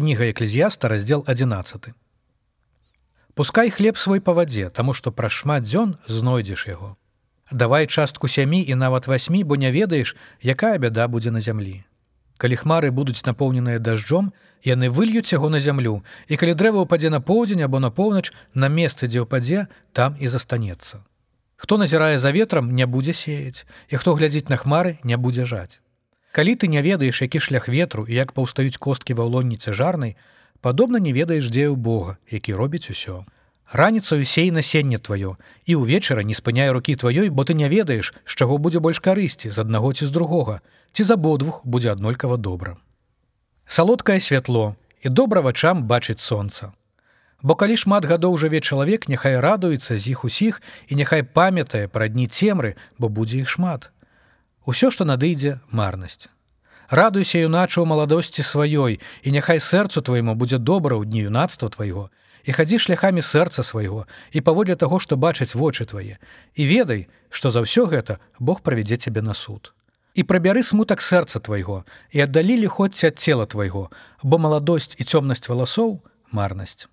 кніга эклезіяста раздзел 11 Пускай хлеб свой па вадзе, таму што праз шмат дзён знойдзеш яго. Давай частку сямі і нават васьмі, бо не ведаеш, якая бяда будзе на зямлі. Калі хмары будуць напоўненыя дажджом, яны выльюць яго на зямлю, і калі дрэва ўпадзе на поўдзень або на поўнач, на месцы, дзе ўпадзе, там і застанецца. Хто назірае за ветрам, не будзе сеяць, і хто глядзіць на хмары, не будзе жаць. Калі ты не ведаеш, які шлях ветру і як паўстаюць косткі ва ўлонніцы жарнай, падобна не ведаеш дзею Бога, які робіць усё. Раніцаю сей насенне тваё і ўвечара не спыняй рукі тваёй, бо ты не ведаеш, з чаго будзе больш карысці з аднаго ці з другога, ці з абодвух будзе аднолькава добра. Салодкае святло і добра вачам бачыць сонца. Бо калі шмат гадоў жыве чалавек, няхай радуецца з іх усіх і няхай памятае пра дні цемры, бо будзе іх шмат. Усё, што надыдзе марнасць. Радуйся юнача ў маладосці сваёй, і няхай сэрцу твайму будзе добра ў дні юнацтва твайго, і хадзі шляхамі сэрца свайго і паводле таго, што бачаць вочы твае. І ведай, што за ўсё гэта Бог правядзе цябе на суд. І прабяры смутак сэрца твайго і аддалі ліходці ад цела твайго, бо маладосць і цёмнасць валасоў марнасць.